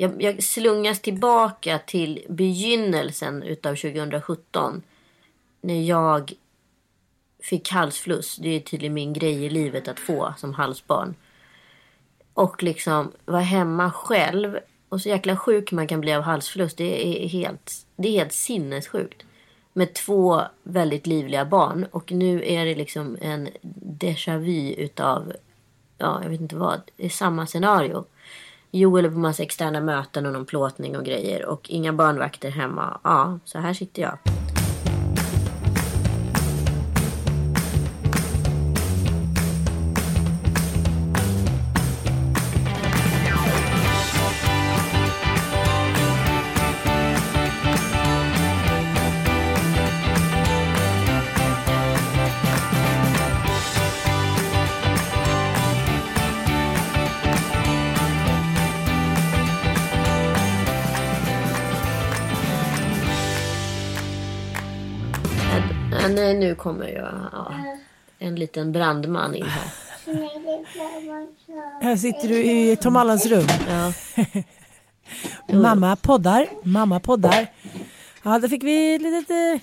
Jag, jag slungas tillbaka till begynnelsen utav 2017. När jag fick halsfluss. Det är tydligen min grej i livet att få som halsbarn. Och liksom vara hemma själv. Och så jäkla sjuk man kan bli av halsfluss. Det är helt, det är helt sinnessjukt. Med två väldigt livliga barn. Och nu är det liksom en déjà vu utav, ja jag vet inte vad. Det är samma scenario. Joel är på massa externa möten och någon plåtning och grejer. Och inga barnvakter hemma. Ja, så här sitter jag. Ja, nej, nu kommer ju ja, en liten brandman in här. Här sitter du i Tom Allans rum. Ja. Mamma poddar, mamma poddar. Ja, då fick vi lite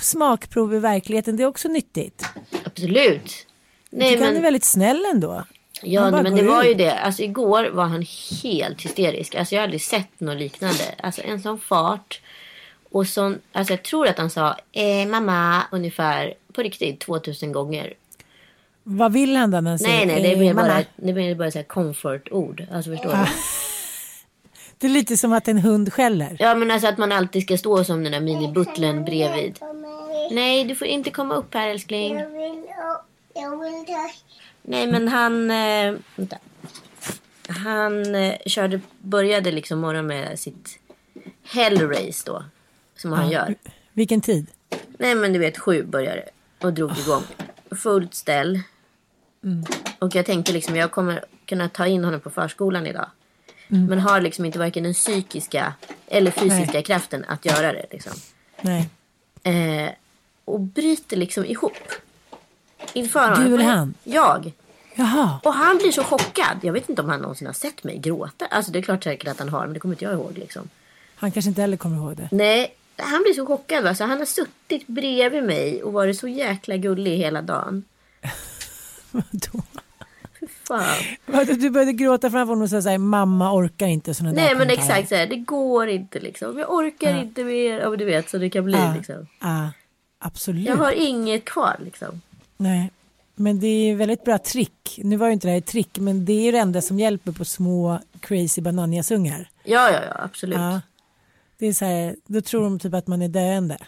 smakprov i verkligheten. Det är också nyttigt. Absolut. Nej, Tycker han är men, väldigt snäll ändå. ja, men det var ut. ju det. Alltså igår var han helt hysterisk. Alltså jag har aldrig sett något liknande. Alltså en sån fart. Och sån, alltså jag tror att han sa eh, mamma ungefär på riktigt 2000 gånger. Vad vill han då Nej, säger nej, det eh, blir mamma? bara, det blir bara så här comfort-ord. Alltså förstår Ah. du? Det är lite som att en hund skäller. Ja, men alltså att man alltid ska stå som den där mini-butlern bredvid. Nej, du får inte komma upp här älskling. Jag vill, jag vill ta... Nej, men han... Eh, vänta. Han eh, körde, började liksom morgonen med sitt hellrace då. Som han gör. Vilken tid? Nej, men du vet sju började och drog igång. Fullt ställ. Och jag tänkte liksom jag kommer kunna ta in honom på förskolan idag. Men har liksom inte varken den psykiska eller fysiska Nej. kraften att göra det. Liksom. Nej. Eh, och bryter liksom ihop. Inför honom. Du eller han? Jag. Jaha. Och han blir så chockad. Jag vet inte om han någonsin har sett mig gråta. Alltså det är klart säkert att han har, men det kommer inte jag ihåg liksom. Han kanske inte heller kommer ihåg det. Nej, han blir så chockad. Va? Så han har suttit bredvid mig och varit så jäkla gullig hela dagen. Vadå? Fan. Du började gråta framför honom och sa så här, mamma orkar inte sådana där Nej men kommentarer." exakt så här, det går inte liksom. Jag orkar inte mer. Ja men du vet så det kan bli Ja. liksom. Ja, absolut. Jag har inget kvar liksom. Nej. Men det är väldigt bra trick. Nu var ju inte det här ett trick, men det är ju det enda som hjälper på små crazy bananjasungar. Ja ja ja absolut. Ja. Ja Det är så här, då tror de typ att man är döende.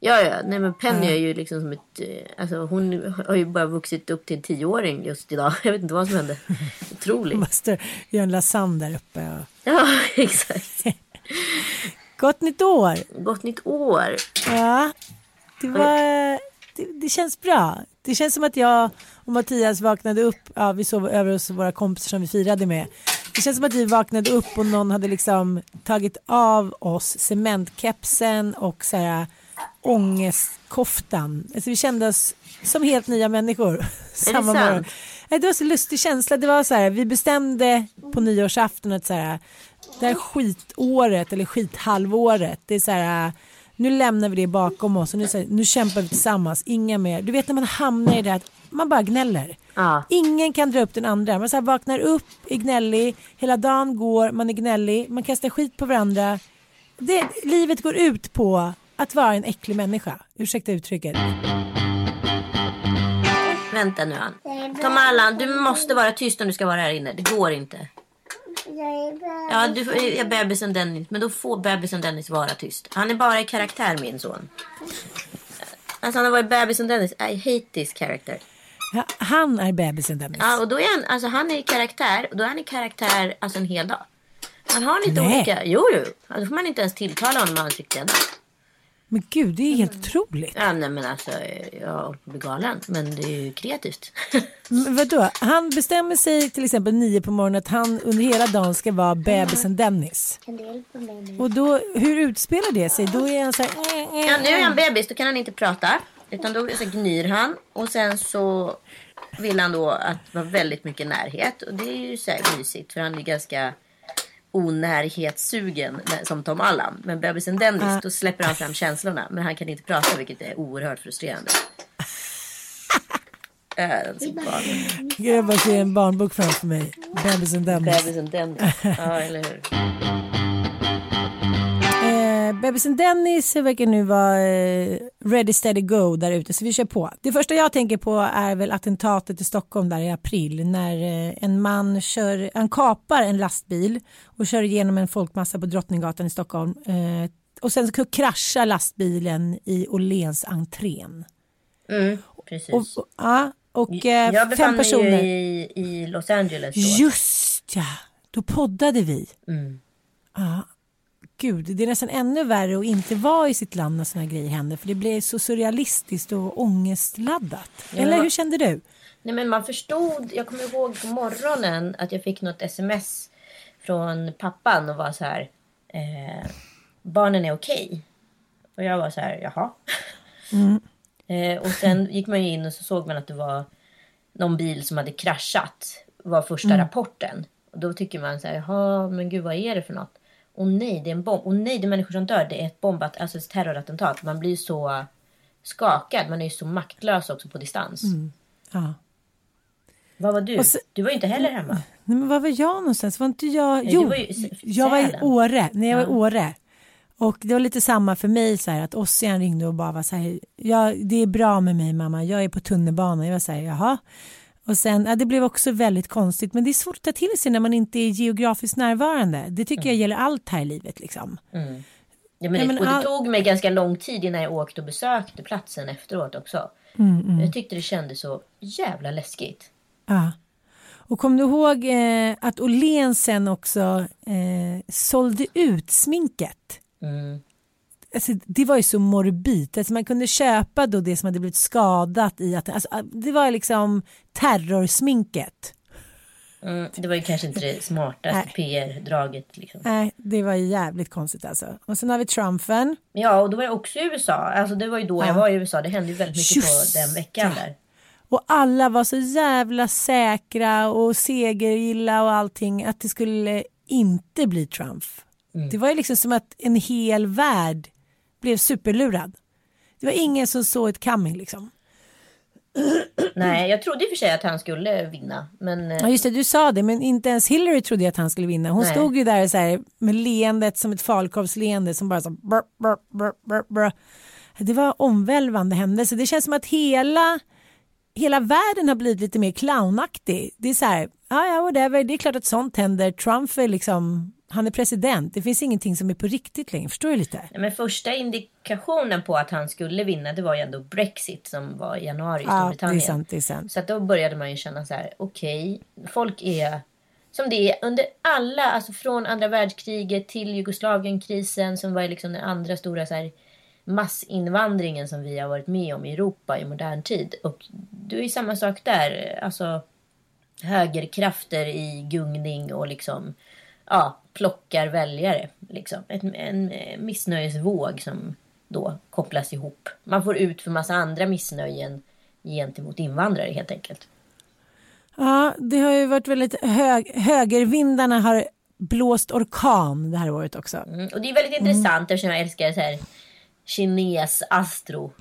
ja, nej men Penny är ju liksom som ett, eh, alltså hon har ju bara vuxit upp till en tioåring just idag. Jag vet inte vad som hände. Otroligt. Måste göra en lasagne där uppe. Och... Ja exakt. Gott nytt år! Gott nytt år. Ja, det, var, det, det känns bra. Det känns som att jag och Mattias vaknade upp. Ja, vi sov över hos våra kompisar som vi firade med. Det känns som att vi vaknade upp och någon hade liksom tagit av oss cementkepsen och så här ångestkoftan. Alltså vi kände oss som helt nya människor. Samma sant? morgon. Nej, Det var så lustig känsla. Det var så här, vi bestämde på nyårsafton att så här, det här skitåret eller skithalvåret. Det är så här, nu lämnar vi det bakom oss och nu, här, nu kämpar vi tillsammans. Inga mer. Du vet när man hamnar i det att man bara gnäller. Ja. Ingen kan dra upp den andra. Man så här vaknar upp, är gnällig, hela dagen går, man är gnällig, man kastar skit på varandra. Det, livet går ut på att vara en äcklig människa. Ursäkta uttrycket. Vänta nu Ann. Tom Allan, du måste vara tyst om du ska vara här inne. Det går inte. Ja, du får- är bebisen Dennis. Men då får bebisen Dennis vara tyst. Han är bara i karaktär min son. Alltså han har varit bebisen Dennis. I hate this character. Ja, han är bebisen Dennis. Ja, och då är han, alltså han är i karaktär. Och då är han i karaktär alltså en hel dag. Han har lite Nej. olika... Jo, jo. Alltså, då får man inte ens tilltala honom med ansiktsledare. Men gud, det är helt otroligt. Ja, nej men alltså jag håller på att bli galen. Men det är ju kreativt. Men vadå? Han bestämmer sig till exempel nio på morgonen att han under hela dagen ska vara bebisen Dennis. Kan du hjälpa mig nu? Och då, hur utspelar det sig? Då är han så här... eh, eh, Ja, nu är han bebis, då kan han inte prata. Utan då så gnyr han. Och sen så vill han då att vara väldigt mycket närhet. Och det är ju så här mysigt. För han är ganska onärhetssugen som Tom Allan. Men bebisen Dennis, då släpper han fram känslorna. Men han kan inte prata vilket är oerhört frustrerande. Äh, så barn. Jag bara ser en barnbok framför mig. Bebisen Dennis. Bebisen Dennis. Ja, eller hur. Bebisen Dennis verkar nu vara eh, ready steady go där ute så vi kör på. Det första jag tänker på är väl attentatet i Stockholm där i april när eh, en man kör, han kapar en lastbil och kör igenom en folkmassa på Drottninggatan i Stockholm eh, och sen så kraschar lastbilen i Åhléns entrén. Mm, precis. Och, och, ja, och jag befann fem mig ju i, i Los Angeles då. Just ja, då poddade vi. Mm. Ja, gud, det är nästan ännu värre att inte vara i sitt land när sådana grejer händer för det blir så surrealistiskt och ångestladdat. Ja. Eller hur kände du? Nej men man förstod, jag kommer ihåg på morgonen att jag fick något sms från pappan och var så här. Eh, barnen är okej. Och jag var så här, jaha. Eh, och sen gick man ju in och så såg man att det var någon bil som hade kraschat. Var första rapporten. Och då tycker man så här, jaha men gud vad är det för något? Och nej det är en bomb. Och nej det är människor som dör. Det är ett bombat, alltså ett terrorattentat. Man blir så skakad. Man är ju så maktlös också på distans. Ja. Vad var du? Så- Du var ju inte heller hemma. Nej, men var var jag någonstans? Var inte jag? Nej, Jo, var i jag var i. Åre. När jag var i Åre. Och det var lite samma för mig så här att Ossian ringde och bara var så här. Ja, det är bra med mig mamma. Jag är på tunnelbanan. Jag var så här, jaha. Och sen, ja, det blev också väldigt konstigt. Men det är svårt att ta till sig när man inte är geografiskt närvarande. Det tycker jag gäller allt här i livet liksom. Ja, men det, men och det all- tog mig ganska lång tid innan jag åkte och besökte platsen efteråt också. Mm, Jag tyckte det kändes så jävla läskigt. Ja. Och kom du ihåg eh, att Åhléns sen också eh, sålde ut sminket? Mm. Alltså, det var ju så morbid. Alltså, man kunde köpa då det som hade blivit skadat i att alltså, det var liksom terrorsminket. Mm, det var ju kanske inte det smartaste. PR-draget. Liksom. Nej, det var ju jävligt konstigt alltså. Och sen har vi Trumpen. Ja, och då var jag också i USA. Alltså det var ju då jag var i USA. Det hände ju väldigt mycket Just på den veckan där. Och alla var så jävla säkra och segergilla och allting att det skulle inte bli Trump. Det var ju liksom som att en hel värld blev superlurad. Det var ingen som såg ett coming liksom. Nej, jag trodde i och för sig att han skulle vinna. Men eh, Ja just det, du sa det men inte ens Hillary trodde att han skulle vinna. Hon Nej. stod ju där så här, med leendet som ett falukorvsleende som bara så brr, brr, brr, brr, brr. Det var omvälvande händelse. Det känns som att hela, hela världen har blivit lite mer clownaktig. Det är så här, ja ja whatever, det är klart att sånt händer. Trump är liksom, han är president. Det finns ingenting som är på riktigt längre. Förstår du lite? Nej, Men första indikationen på att han skulle vinna det var ju ändå Brexit som var i januari i Ja, det är Storbritannien. sant, det är sant. Så att då började man ju känna så här, okej, folk är som det är under alla, alltså från andra världskriget till Jugoslavienkrisen som var liksom den andra stora så här, massinvandringen som vi har varit med om i Europa i modern tid. Och det är ju samma sak där, alltså högerkrafter i gungning och liksom ja, plockar väljare. Liksom. Ett, en missnöjesvåg som då kopplas ihop. Man får ut för massa andra missnöjen gentemot invandrare helt enkelt. Ja, det har ju varit väldigt hög, högervindarna har blåst orkan det här året också. Mm, och det är väldigt intressant eftersom jag älskar så här kines astro.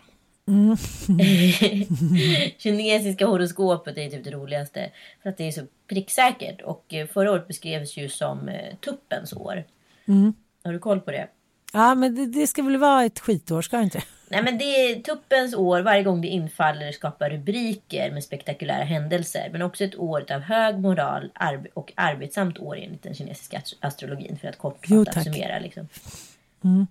Mm. Kinesiska horoskopet är typ det roligaste. För att det är så pricksäkert. Och eh, förra året beskrevs ju som eh, tuppens år. Mm. Har du koll på det? Ja, men det, det ska väl vara ett skitår, ska det inte? Nej men det är tuppens år. Varje gång det infaller skapar rubriker med spektakulära händelser. Men också ett år av hög moral arb och arbetsamt år enligt den kinesiska ast- astrologin. För att Jo, kortfattat tack. summera liksom. Mm.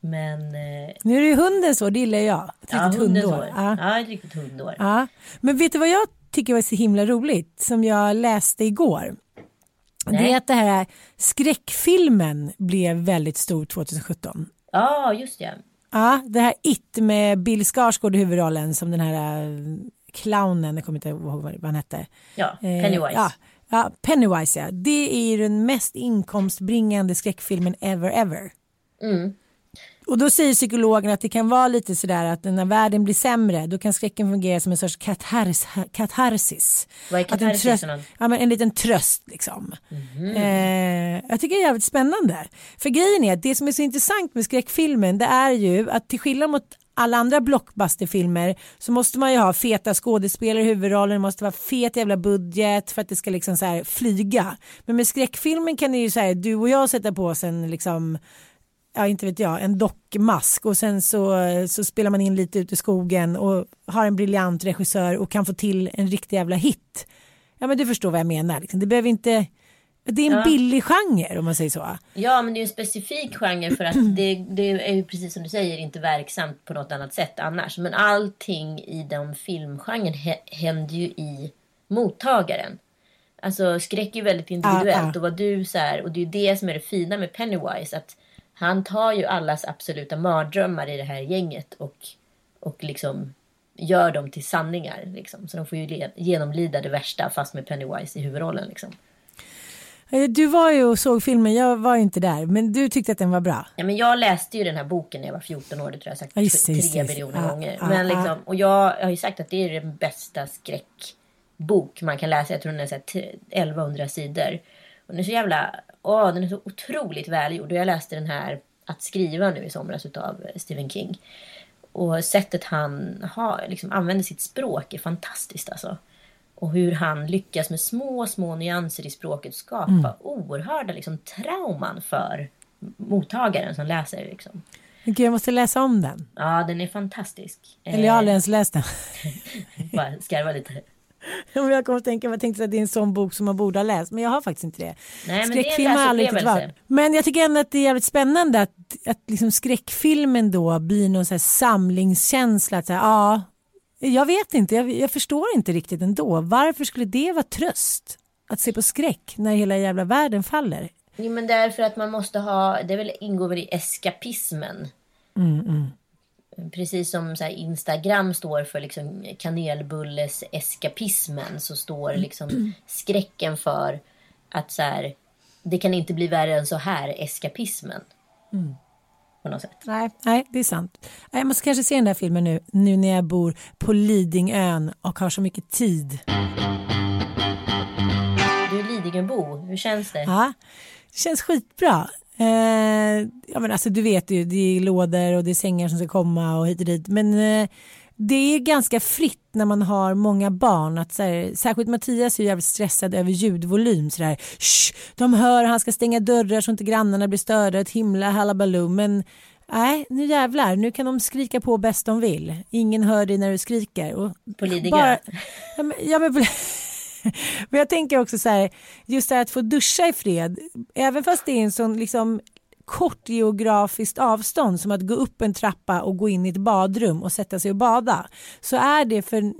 Men... Eh, Nu är det ju hundens år, det gillar jag. Ett ja, riktigt hundår. år. Ja. Ja, ett riktigt hundår. Ja. Men vet du vad jag tycker var så himla roligt som jag läste igår? Det Nej. är att det här skräckfilmen blev väldigt stor 2017. Ja, just det. Ja, det här It med Bill Skarsgård i huvudrollen som den här eh, clownen, jag kommer inte ihåg vad han hette. Ja, Eh, Pennywise. Ja, ja, Pennywise ja. Det är ju den mest inkomstbringande skräckfilmen ever ever. Mm. Och då säger psykologen att det kan vara lite sådär att när världen blir sämre då kan skräcken fungera som en sorts katars, katarsis. Vad är Att en, katarsis tröst, ja, men en liten tröst liksom. Mhm. Eh, jag tycker det är jävligt spännande. För grejen är att det som är så intressant med skräckfilmen det är ju att till skillnad mot alla andra blockbusterfilmer så måste man ju ha feta skådespelare i huvudrollen, det måste vara fet jävla budget för att det ska liksom så här flyga. Men med skräckfilmen kan det ju så här, du och jag sätta på oss en liksom ja inte vet jag, en dockmask och sen så, så spelar man in lite ute i skogen och har en briljant regissör och kan få till en riktig jävla hit. Ja men du förstår vad jag menar. Liksom. Det behöver inte, det är en Ja. billig genre om man säger så. Ja, men det är en specifik genre för att det, det är ju precis som du säger inte verksamt på något annat sätt annars. Men allting i den filmgenren hä- händer ju i mottagaren. Alltså skräck är ju väldigt individuellt Ja, ja. och vad du så här, och det är ju det som är det fina med Pennywise att han tar ju allas absoluta mardrömmar i det här gänget och, och liksom gör dem till sanningar liksom. Så de får ju genomlida det värsta fast med Pennywise i huvudrollen liksom. Eh, Du var ju och såg filmen, jag var ju inte där, men du tyckte att den var bra. Ja, men jag läste ju den här boken när jag var 14 år, det tror jag sagt just tre just miljoner Ja, gånger. ja, men ja. liksom, och jag, jag har ju sagt att det är den bästa skräckbok man kan läsa. Jag tror den är så här t- 1100 sidor. Och den är så jävla, åh, den är så otroligt välgjord. Och jag läste den här Att skriva nu i somras utav Stephen King. Och sättet han har, liksom, använder sitt språk är fantastiskt alltså. Och hur han lyckas med små, små nyanser i språket skapa Mm. oerhörda liksom, trauman för mottagaren som läser. Liksom. Gud, jag måste läsa om den. Ja, den är fantastisk. Eller jag har aldrig ens läst den. Bara skarva lite. Jag kommer att tänka, jag tänkte att det är en sån bok som man borde ha läst, men jag har faktiskt inte det. Nej, Skräckfilm har aldrig riktigt varit. Men jag tycker ändå att det är jävligt spännande att, att liksom skräckfilmen då blir någon så här samlingskänsla. Att så här, ja, jag vet inte, jag, jag förstår inte riktigt ändå. Varför skulle det vara tröst? Att se på skräck när hela jävla världen faller. Jo, men därför att man måste ha, det väl, ingår väl i eskapismen. Mm, Precis som så Instagram står för liksom kanelbulles eskapismen så står liksom skräcken för att så här, det kan inte bli värre än så här eskapismen. På något sätt. Nej, nej, det är sant. Jag måste kanske se den där filmen nu, nu när jag bor på Lidingön och har så mycket tid. Du är Lidingöbo, hur känns det? Ja, det känns skitbra. Eh, ja, men alltså, du vet ju, det är lådor och det är sängar som ska komma och hit och dit. Men eh, det är ganska fritt när man har många barn. Att, så här, särskilt Mattias är ju jävligt stressad över ljudvolym. Så där, Shh, de hör, han ska stänga dörrar så inte grannarna blir störda. Ett himla halabaloo. Men nej, nu jävlar, nu kan de skrika på bäst de vill. Ingen hör dig när du skriker. Och På Lidingö? ja, men, ja, men, men jag tänker också så här, just det här att få duscha i fred, även fast det är en sån liksom kort geografiskt avstånd som att gå upp en trappa och gå in i ett badrum och sätta sig och bada så är det för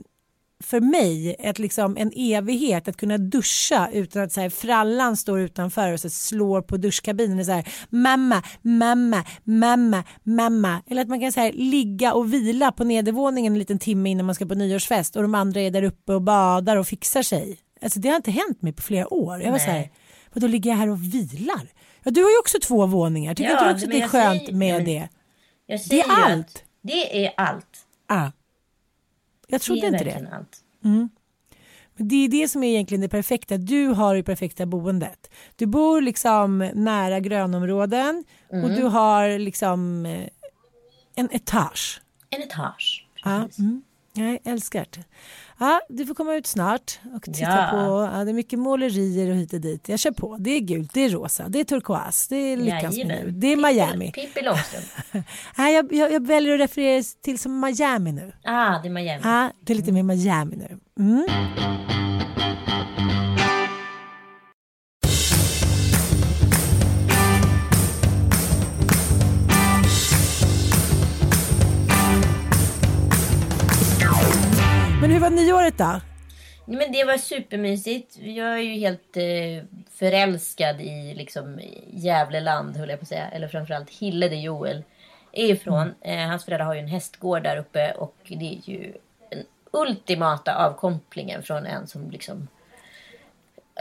för mig ett, liksom, en evighet att kunna duscha utan att så här, frallan står utanför och så slår på duschkabinen och så här, mamma, mamma, mamma, mamma. Eller att man kan så här, ligga och vila på nedervåningen en liten timme innan man ska på nyårsfest och de andra är där uppe och badar och fixar sig. Alltså det har inte hänt mig på flera år. Jag var Nej. så här, vadå ligger jag här och vilar? Ja, du har ju också två våningar. Tycker Ja, inte du också att det är skönt säger- med det? Jag Det är allt. Det är allt. Ah. Jag Det trodde är inte det. allt. Men Det är det som är egentligen det perfekta. Du har det perfekta boendet. Du bor liksom nära grönområden och du har liksom eh, en etage. En etage. Ja, Precis. mm. Jag älskar det. Ja, du får komma ut snart och titta Ja. på. Ja, det är mycket målerier och hit och dit. Jag kör på. Det är gult, det är rosa, det är turkoas, det är lyckans Jajamän. minut, det är Miami. Pippi Långstrump. Nej, jag, jag, jag väljer att referera till som Miami nu. Ah, det är Miami. Ja, det är lite mer Miami nu. Mm. Nyåret då? Nej, men det var supermysigt. Jag är ju helt eh, förälskad i liksom Gävleland, höll jag på att säga. Eller framförallt Hille där Joel är ifrån. Eh, hans föräldrar har ju en hästgård där uppe och det är ju den ultimata avkopplingen från en som liksom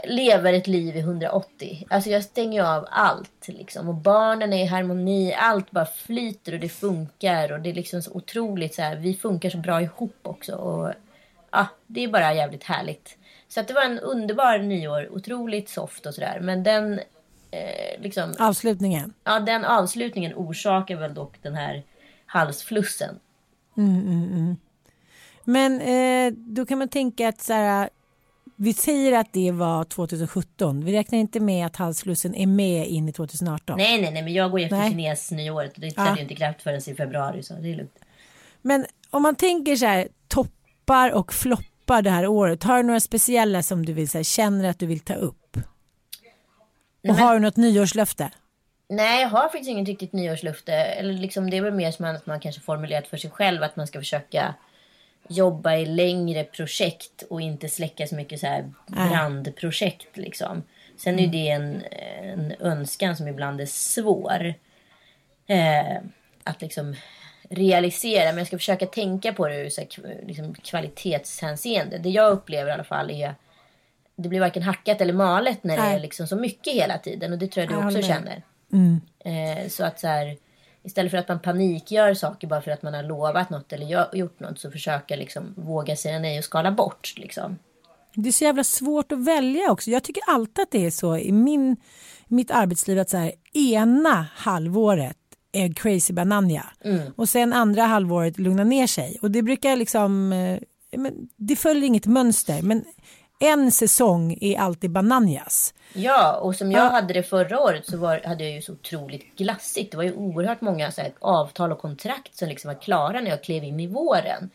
lever ett liv i 180. Alltså jag stänger ju av allt liksom. Och barnen är i harmoni. Allt bara flyter och det funkar. Och det är liksom så otroligt så här. Vi funkar så bra ihop också. Och ja, det är bara jävligt härligt. Så att det var en underbar nyår. Otroligt soft och sådär. Men den eh, liksom. Avslutningen. Ja, den avslutningen orsakar väl dock den här halsflussen. Men eh, då kan man tänka att så här, vi säger att det var 2017. Vi räknar inte med att halsflussen är med in i 2018. Nej, nej, nej, men jag går ju efter Nej. kines-nyåret. Och det Ja. trädde ju inte kraft förrän i februari. Så det är lugnt. Men om man tänker så här toppar och floppar det här året. Har du några speciella som du vill så här, känner att du vill ta upp? Och har du något nyårslöfte? Nej, jag har faktiskt inget riktigt nyårslufte. Eller liksom, det är väl mer som att man kanske formulerat för sig själv att man ska försöka jobba i längre projekt och inte släcka så mycket så här brandprojekt. Liksom. Sen är ju det en, en önskan som ibland är svår eh, att liksom realisera. Men jag ska försöka tänka på det ur så här, liksom, kvalitetshänseende. Det jag upplever i alla fall är det blir varken hackat eller malet när det Nej. är liksom så mycket hela tiden. Och det tror jag du också med. känner. Mm. Eh, så att så här, istället för att man panikgör saker bara för att man har lovat något eller gjort något så försöka liksom våga säga nej och skala bort. Liksom. Det är så jävla svårt att välja också. Jag tycker alltid att det är så i min, mitt arbetsliv att så här, ena halvåret är crazy bananja och sen andra halvåret lugnar ner sig. Och det brukar liksom, eh, men det följer inget mönster men en säsong är alltid bananjas. Ja, och som jag Ja. hade det förra året så var, hade jag ju så otroligt glassigt. Det var ju oerhört många så här, avtal och kontrakt som liksom var klara när jag klev in i våren.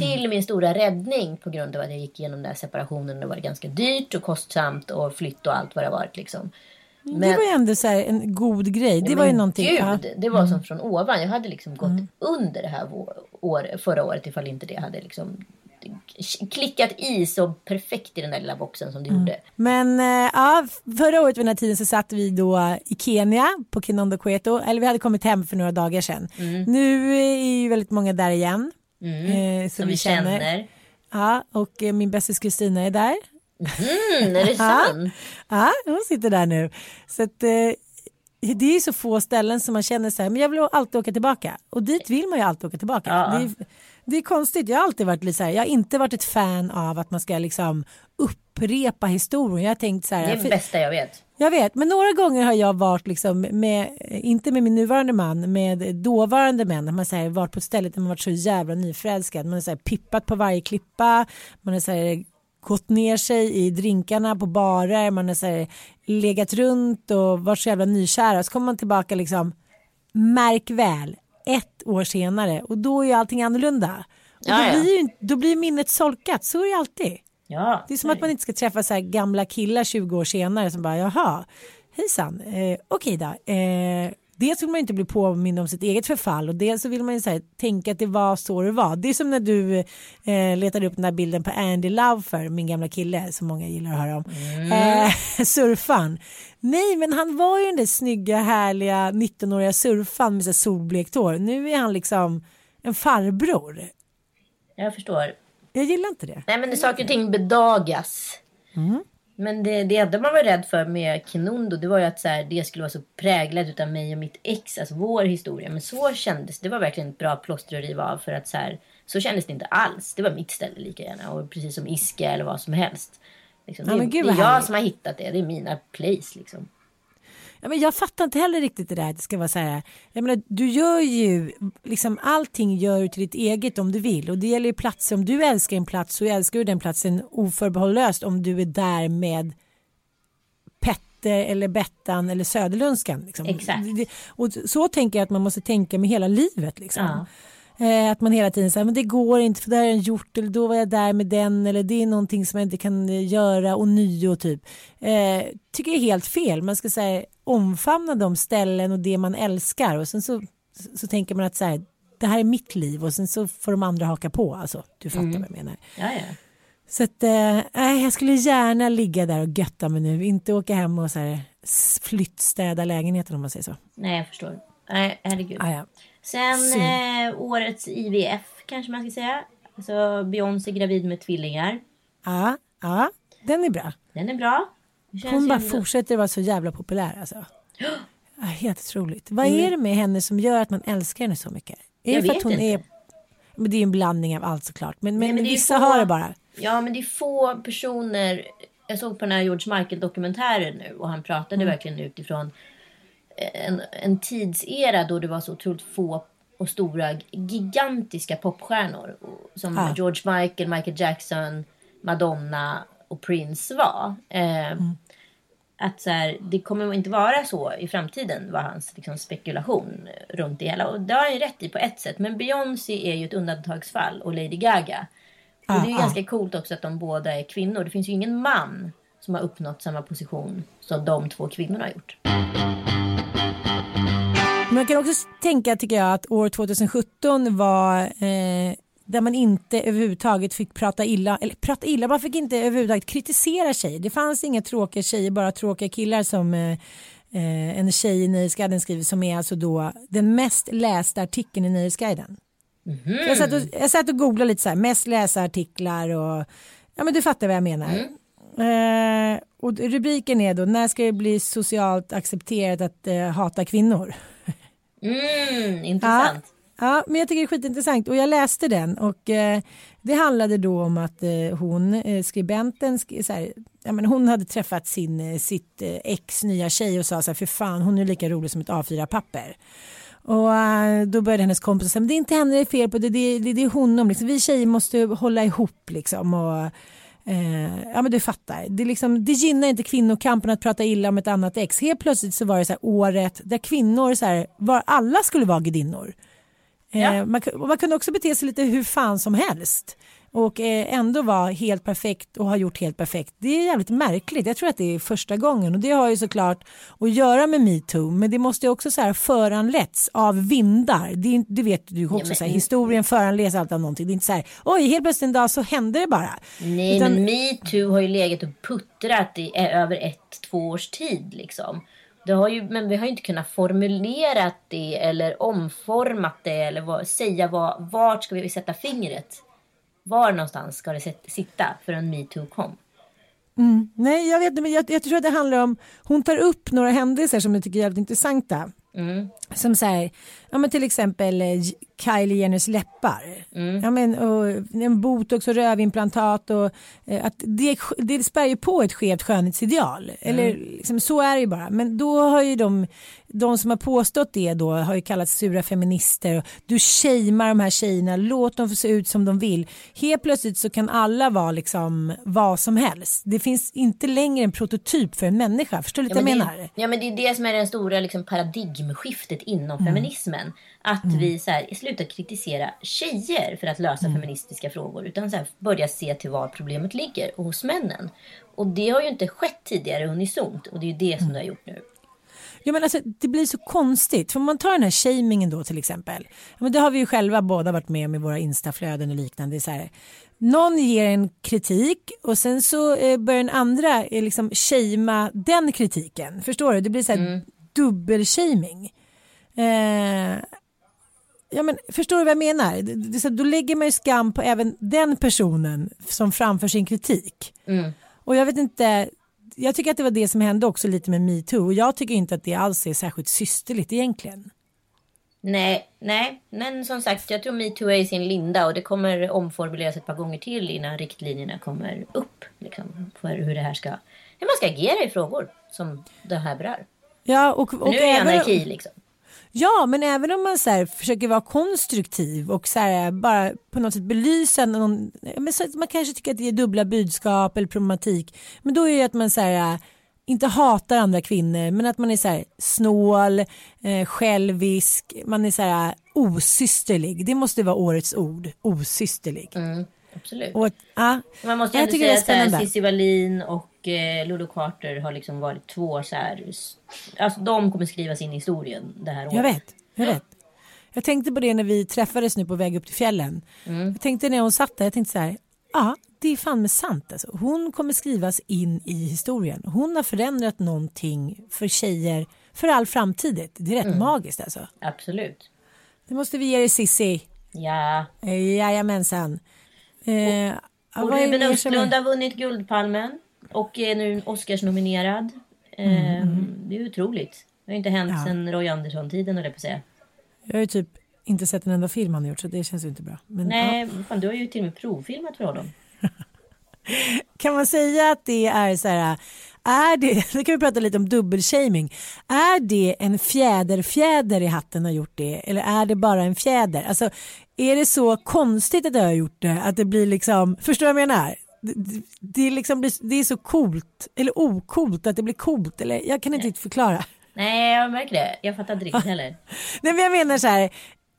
Till min stora räddning på grund av att jag gick igenom den här separationen. Det var ganska dyrt och kostsamt och flytt och allt vad det varit. Liksom. Det var ju ändå så här en god grej. Det var ju men någonting. Gud, ja. Mm. det var som från ovan. Jag hade liksom gått under det här år, förra året ifall inte det hade liksom klickat i så perfekt i den där lilla boxen som det Mm. gjorde. Men eh, ja, förra året vid den här tiden så satt vi då i Kenya på Kinondo Cueto. Eller vi hade kommit hem för några dagar sedan. Nu är ju väldigt många där igen. Eh, som, Mm. Som vi känner. Ja, och eh, min bästis Kristina är där. Mm, är det sant? Ja, hon sitter där nu. Så att, eh, det är så få ställen som man känner så här, men jag vill alltid åka tillbaka. Och dit vill man ju alltid åka tillbaka. Ja. Det, är, det är konstigt, jag har alltid varit lite så här, jag har inte varit ett fan av att man ska liksom upprepa historien. Jag har tänkt så här, Det är det bästa jag vet. jag vet, men några gånger har jag varit liksom med, inte med min nuvarande man, med dåvarande män. Man har varit på ett ställe där man varit så jävla nyförälskad. Man har så här, pippat på varje klippa, man har så här, gått ner sig i drinkarna på barer, man har så här, legat runt och varit så jävla nykära. Så kommer man tillbaka liksom, märk väl, ett år senare och då är ju allting annorlunda. Och då, blir då blir minnet solkat, så är det alltid. Ja, Det är som att man inte ska träffa så här gamla killar 20 år senare som bara jaha, hejsan, eh, okej då. Eh, dels vill man inte bli påmind om sitt eget förfall och dels så vill man ju så här, tänka att det var så det var. Det är som när du eh, letade upp den där bilden på Andy Laufer, min gamla kille som många gillar att höra om. Eh, surfan. Nej men han var ju den där snygga härliga 19-åriga surfan med så solblekt hår. Nu är han liksom en farbror. jag förstår. Jag gillar inte det. Nej men det, saker och ting bedagas. Mm. Men det, det enda man var rädd för med Kinondo det var ju att så här, det skulle vara så präglat av mig och mitt ex, alltså vår historia. Men så kändes det. var verkligen ett bra plåster att riva av för att så här, Så kändes det inte alls. Det var mitt ställe lika gärna. Och precis som Iska eller vad som helst. Liksom, det, gud, det är jag som har hittat det. Det är mina place liksom. Ja, men jag fattar inte heller riktigt det där att det ska vara så här. Jag menar, du gör ju liksom allting gör du till ditt eget om du vill och det gäller ju platser. Om du älskar en plats så älskar du den platsen oförbehållslöst om du är där med Petter eller Bettan eller Söderlundskan. Liksom. Exakt. Och så tänker jag att man måste tänka med hela livet. Liksom. Ja. Eh, att man hela tiden säger men det går inte för det har jag gjort eller då var jag där med den eller det är någonting som jag inte kan eh, göra och nio typ. Eh, tycker det är helt fel. Man ska säga omfamna de ställen och det man älskar och sen så, så, så tänker man att så här, det här är mitt liv och sen så får de andra haka på. Alltså, du fattar vad jag menar. Ja, ja. Så att, eh, jag skulle gärna ligga där och götta mig nu. Inte åka hem och så här, flyttstäda lägenheten om man säger så. Nej, jag förstår. Nej, herregud. Ah, ja. Sen eh, årets IVF kanske man ska säga. Alltså Beyoncé gravid med tvillingar. ja, ja, den är bra. Den är bra. Hon bara fortsätter vara så jävla populär alltså. Ja, helt otroligt. Vad är det med henne som gör att man älskar henne så mycket? Är Jag det för vet att hon inte. är... Men det är en blandning av allt såklart. Men, men, Nej, men vissa få- har det bara. Ja, men det är få personer. Jag såg på den här George Michael-dokumentären nu och han pratade Mm. verkligen utifrån en, en tidsera då det var så otroligt få och stora gigantiska popstjärnor. Som Ja. George Michael, Michael Jackson, Madonna och Prince var. Eh, Mm. Att så här, det kommer inte vara så i framtiden var hans liksom, spekulation runt det hela. Och det har han ju rätt i på ett sätt. Men Beyoncé är ju ett undantagsfall och Lady Gaga. Och det är ju Ja, ja. ganska coolt också att de båda är kvinnor. Det finns ju ingen man som har uppnått samma position som de två kvinnorna har gjort. Man kan också tänka tycker jag att år 2017 var eh, där man inte överhuvudtaget fick prata illa, eller prata illa, man fick inte överhuvudtaget kritisera tjejer. Det fanns inga tråkiga tjejer, bara tråkiga killar som eh, eh, en tjej i Nöjesguiden skriver som är alltså då den mest lästa artikeln i Nöjesguiden. För Jag, satt och, jag satt och googlade lite så här, mest läsa artiklar och ja men du fattar vad jag menar. Eh, och rubriken är då, när ska det bli socialt accepterat att eh, hata kvinnor? Mm, intressant. Ja, Ja, men jag tycker det är skitintressant och jag läste den och eh, det handlade då om att eh, hon, eh, skribenten, sk- så här, ja, men hon hade träffat sin, eh, sitt eh, ex nya tjej och sa så här, för fan hon är lika rolig som ett A4-papper. Och eh, då började hennes kompis säga, men det är inte henne det är fel på, det, det, det, det är honom, liksom. vi tjejer måste hålla ihop liksom. Och, Eh, ja men du fattar, det, liksom, det gynnar inte kvinnokampen att prata illa om ett annat ex. Helt plötsligt så var det så här året där kvinnor, så här, var alla skulle vara gudinnor. Eh, Ja. man, ku- och man kunde också bete sig lite hur fan som helst och eh, ändå vara helt perfekt och ha gjort helt perfekt. Det är jävligt märkligt. Jag tror att det är första gången och det har ju såklart att göra med metoo men det måste ju också så här föranletts av vindar. Det, det vet du också, men- så här, historien föranleds alltid av någonting. Det är inte så här, oj helt plötsligt en dag så hände det bara. Nej, Utan- men metoo har ju legat och puttrat i eh, över ett, två års tid liksom. Det har ju, men vi har ju inte kunnat formulera det eller omformat det eller vad, säga vad, vart ska vi sätta fingret? Var någonstans ska det sitta förrän metoo kom? Nej, jag vet inte, men jag, jag tror att det handlar om, hon tar upp några händelser som jag tycker är jävligt intressanta. Som så här, ja men till exempel eh, Kylie Jenners läppar. Ja men och en botox och rövimplantat och eh, att det, det spär ju på ett skevt skönhetsideal. Eller liksom, så är det ju bara. Men då har ju de, de som har påstått det då har ju kallats sura feminister. Och du shamear de här tjejerna, låt dem få se ut som de vill. Helt plötsligt så kan alla vara liksom vad som helst. Det finns inte längre en prototyp för en människa. Förstår du Ja, vad jag men menar? det, ja men det är det som är det stora liksom, paradigmskiftet inom Mm. feminismen. Att vi så här, slutar kritisera tjejer för att lösa Mm. feministiska frågor. Utan så här, börja se till var problemet ligger och hos männen. Och det har ju inte skett tidigare unisont. Och det är ju det som det har gjort nu. Ja, men alltså, det blir så konstigt. För om man tar den här shamingen då till exempel. Ja, Men det har vi ju själva båda varit med om i våra instaflöden och liknande. Det är så här, någon ger en kritik och sen så eh, börjar den andra eh, liksom shamea den kritiken. Förstår du? Det blir så här dubbelshaming. Eh, ja, men, förstår du vad jag menar? Det, det, då lägger man ju skam på även den personen som framför sin kritik. Och jag vet inte, jag tycker att det var det som hände också lite med metoo och jag tycker inte att det alls är särskilt systerligt egentligen. Nej, nej, men som sagt, jag tror metoo är i sin linda och det kommer omformuleras ett par gånger till innan riktlinjerna kommer upp. Liksom, för hur det här ska, hur man ska agera i frågor som det här berör. Ja, och, och nu är det anarki liksom. Ja, men även om man så här, försöker vara konstruktiv och så här, bara på något sätt belysa någon, men så man kanske tycker att det är dubbla budskap eller problematik. Men då är det att man så här, inte hatar andra kvinnor men att man är så här, snål, eh, självisk, man är så här, osysterlig. Det måste vara årets ord, osysterlig. Mm. Absolut. Och, ja, Man måste jag ändå säga att. Cissi Wallin och eh, Lulu Carter har liksom varit två så här, alltså de kommer skrivas in i historien det här året. Jag vet, jag vet. Jag tänkte på det när vi träffades nu på väg upp till fjällen. Jag tänkte när hon satt där, jag tänkte så här, ja det är fan med sant alltså. Hon kommer skrivas in i historien. Hon har förändrat någonting för tjejer för all framtid. Det är rätt magiskt alltså. Absolut. Det måste vi ge dig Sissi. Ja. Eh, Jajamensan. Eh, ja, Och Ruben Östlund har vunnit Guldpalmen och är nu Oscarsnominerad. Eh, Det är otroligt. Det har inte hänt Ja. sedan Roy Andersson-tiden, jag på säga. Jag har ju typ inte sett en enda film han har gjort så det känns ju inte bra. Men, ja. Nej, fan, du har ju till och med provfilmat för honom. Kan man säga att det är så här, är det, nu kan vi prata lite om dubbelshaming, är det en fjäderfjäder i hatten har gjort det eller är det bara en fjäder? Alltså är det så konstigt att jag har gjort det att det blir liksom, förstår du vad jag menar? Det, det, liksom, det är så coolt eller okult att det blir coolt eller jag kan inte riktigt förklara. Nej, jag märker det. Jag fattar inte riktigt heller. Nej men jag menar så här,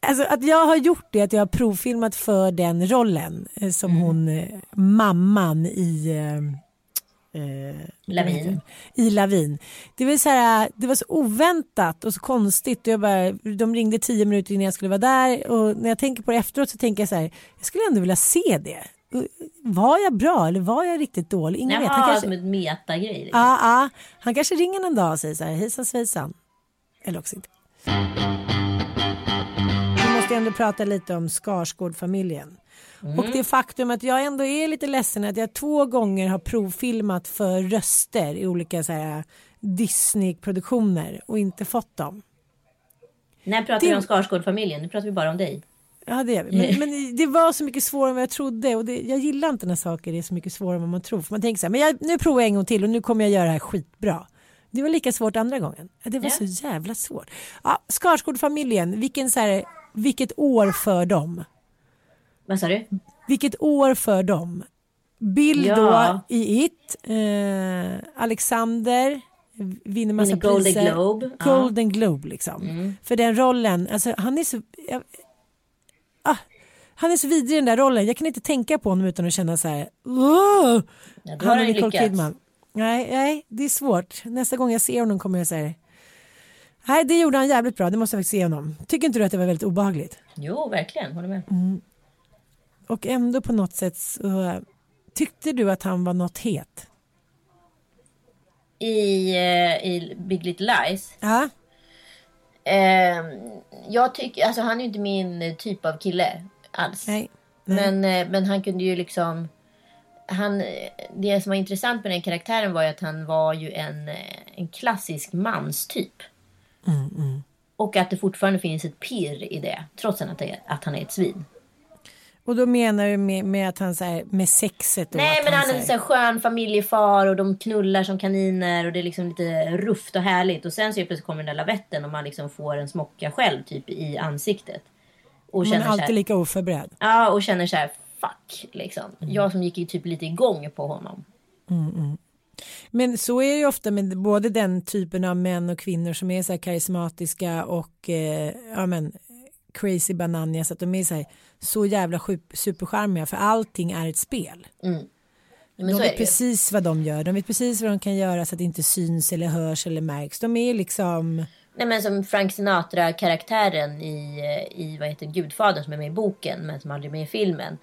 alltså att jag har gjort det, att jag har provfilmat för den rollen eh, som hon, eh, mamman i eh, Lavin. I Lavin. Det var, så här, det var så oväntat och så konstigt. Och jag bara, de ringde tio minuter innan jag skulle vara där och när jag tänker på det efteråt så tänker jag så här, jag skulle ändå vilja se det. Var jag bra eller var jag riktigt dålig? Ingen vet. Han Jaha, kanske, som ett metagrej. Liksom. ja, ja, han kanske ringer någon dag och säger så här, hejsan svejsan. Eller också inte. Vi måste ändå prata lite om Skarsgård-familjen. Och det faktum att jag ändå är lite ledsen att jag två gånger har provfilmat för röster i olika så här Disney-produktioner och inte fått dem. När pratar Det- vi om Skarsgård-familjen? Nu pratar vi bara om dig. Ja det gör vi. Men, men det var så mycket svårare än vad jag trodde och det, jag gillar inte när saker är så mycket svårare än vad man tror. För man tänker så här, men jag, nu provar jag en gång till och nu kommer jag göra det här skitbra. Det var lika svårt andra gången. Det var Ja. så jävla svårt. Ja, Skarsgård-familjen, vilken så här, vilket år för dem? Vad sa du? Vilket år för dem? Bill Ja. då i It, eh, Alexander vinner massa Golden priser. Globe, ja. Mm. Golden Globe liksom. För den rollen, alltså han är så... Jag, ah, han är så vidrig i den där rollen. Jag kan inte tänka på honom utan att känna så här... "Åh!" Ja, han ju Nicole. Kidman. Nej, nej, det är svårt. Nästa gång jag ser honom kommer jag säga Nej, det gjorde han jävligt bra. Det måste jag faktiskt se honom. Tycker inte du att det var väldigt obehagligt? Jo, verkligen. Håller med. Mm. Och ändå på något sätt så tyckte du att han var något het? I, eh, I Big Little Lies. Ja, Eh, jag tycker, alltså han är ju inte min typ av kille alls. nej. Men, eh, men han kunde ju liksom... Han, det som var intressant med den karaktären var ju att han var ju en, eh, en klassisk manstyp. Mm, Och att det fortfarande finns ett pirr i det. Trots att, det, att han är ett svin. Och då menar du med, med att han så här, med sexet och Nej men han är så en här skön familjefar och de knullar som kaniner och det är liksom lite rufft och härligt. Och sen så plötsligt kommer den där lavetten och man liksom får en smocka själv typ i ansiktet. Och Man är känner så alltid här, lika oförberedd. Ja och känner så här fuck liksom. Mm. Jag som gick typ lite igång på honom. Men så är det ju ofta med både den typen av män och kvinnor som är så här karismatiska och eh, ja, men, crazy bananias att de är så, här, så jävla supercharmiga för allting är ett spel. Men de så vet precis vad de gör, de vet precis vad de kan göra så att det inte syns eller hörs eller märks. De är liksom, Nej men som Frank Sinatra-karaktären i, eh, i vad heter Gudfadern som är med i boken men som aldrig är med i filmen.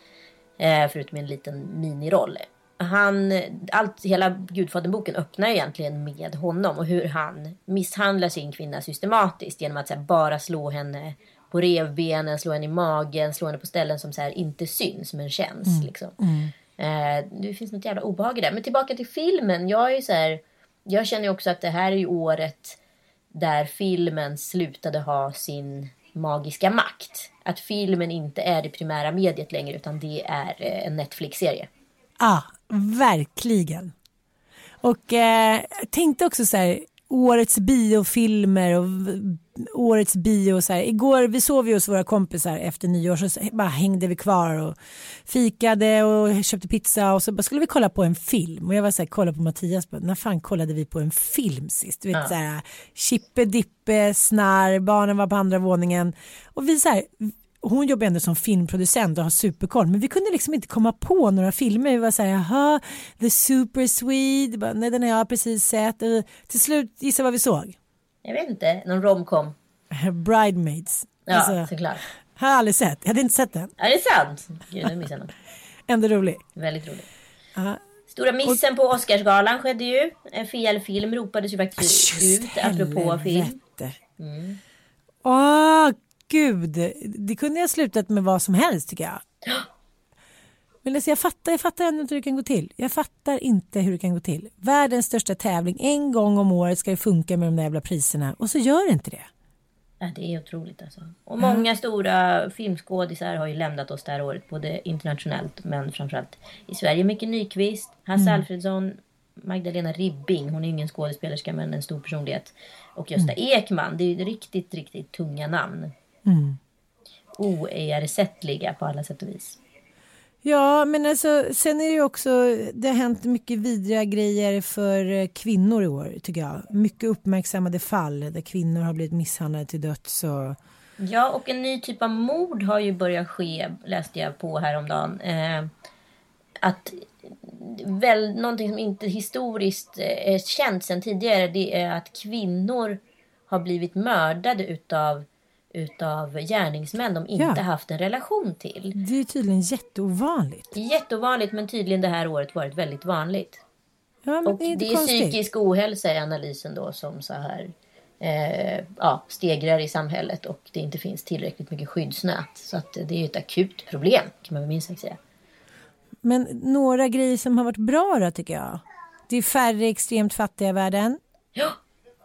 Eh, förutom en liten miniroll. Han, allt, hela Gudfadern-boken öppnar egentligen med honom och hur han misshandlar sin kvinna systematiskt genom att så här, bara slå henne på revbenen, slå henne i magen, slå henne på ställen som så här, inte syns men känns. Liksom. Eh, det finns något jävla obehag i det. Men tillbaka till filmen. Jag är så här, jag känner också att det här är året där filmen slutade ha sin magiska makt. Att filmen inte är det primära mediet längre utan det är eh, en Netflix-serie. Ja, verkligen. Och eh, tänkte också så här, årets biofilmer och årets bio. Så här. Igår vi sov ju hos våra kompisar efter nyår så bara hängde vi kvar och fikade och köpte pizza och så bara skulle vi kolla på en film och jag var så här, kolla på Mattias, bara, när fan kollade vi på en film sist? Du vet så här, Chippe Dippe, Snarr, barnen var på andra våningen och vi så här, hon jobbar ändå som filmproducent och har superkoll men vi kunde liksom inte komma på några filmer. Vi var så här, jaha, The Super Swede, bara, nej den har jag precis sett. Och till slut, gissa vad vi såg? Jag vet inte, någon romcom. Bridemaids. Ja, Alltså, såklart. har jag aldrig sett, jag hade inte sett den. Ja, det är sant. Gud, nu missade jag något. Ändå rolig. Väldigt roligt. Ja. Stora missen på Oscarsgalan skedde ju. En fel film ropades ju faktiskt ut apropå film. helvete. Åh, gud. Det kunde jag slutat med vad som helst tycker jag. Men alltså jag, fattar, jag fattar ändå inte hur det kan gå till. Jag fattar inte hur det kan gå till. Världens största tävling, en gång om året ska det funka med de där jävla priserna och så gör det inte det. Ja, det är otroligt alltså. Och många stora filmskådisar har ju lämnat oss det här året. Både internationellt men framförallt i Sverige. Micke Nyqvist, Hasse Alfredsson, Magdalena Ribbing. Hon är ingen skådespelerska men en stor personlighet. Och Gösta Ekman. Det är ju riktigt, riktigt tunga namn. Oersättliga på alla sätt och vis. Ja, men alltså sen är det ju också, det har hänt mycket vidriga grejer för eh, kvinnor i år tycker jag. Mycket uppmärksammade fall där kvinnor har blivit misshandlade till döds och Ja, och en ny typ av mord har ju börjat ske, läste jag på häromdagen. Eh, att väl, någonting som inte historiskt eh, är känt sedan tidigare, det är att kvinnor har blivit mördade utav, utav gärningsmän de inte Ja. haft en relation till. det är tydligen jätteovanligt. Jätteovanligt, men tydligen det här året varit väldigt vanligt. Ja, Och det är det är psykisk ohälsa i analysen då som så här eh, ja, stegrar i samhället och det inte finns tillräckligt mycket skyddsnät. Så att det är ett akut problem kan man minst sagt säga. Men några grejer som har varit bra då tycker jag. Det är färre extremt fattiga i världen. Ja,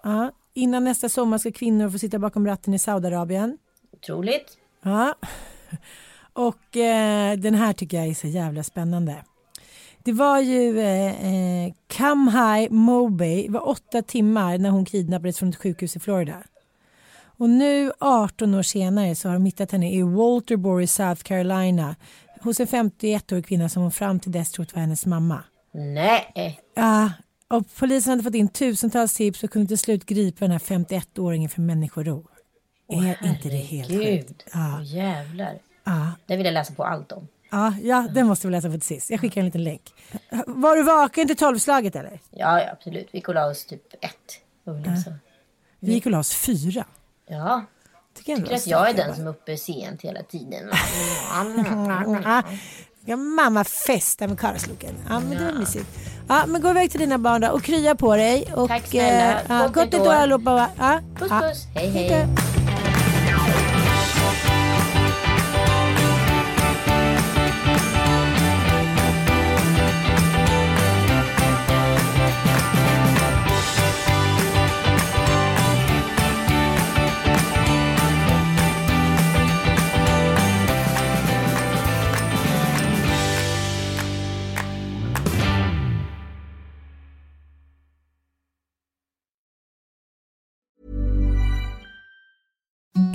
Ja. Innan nästa sommar ska kvinnor få sitta bakom ratten i Saudiarabien. otroligt. Ja. Och eh, den här tycker jag är så jävla spännande. Det var ju eh, eh, Kamhai Mobay, det var åtta timmar när hon kidnappades från ett sjukhus i Florida. Och nu 18 år senare så har de hittat henne i Walterboro i South Carolina hos en 51-årig kvinna som hon fram till dess trott var hennes mamma. Nej, Ja, och polisen hade fått in tusentals tips och kunde till slut gripa den här 51-åringen för människorov. är inte det helt sjukt? Ja, Åh, jävlar. ja. Det vill jag läsa på allt om. Ja, ja, den måste vi läsa på till sist. Jag skickar en liten länk. Var du vaken till tolvslaget eller? Ja, ja absolut. Vi kollade oss typ ett. Så. Vi gick och la oss fyra. Ja, Tycker jag tycker att jag är den som är uppe sent hela tiden. ska mamma festa med karlsloken. Ja, men det var mysigt. Ja, men gå iväg till dina barn då och krya på dig. Och, Tack snälla. eh, ja, Gott nytt år allihopa. Ja, Puss puss. Hej Hej hej.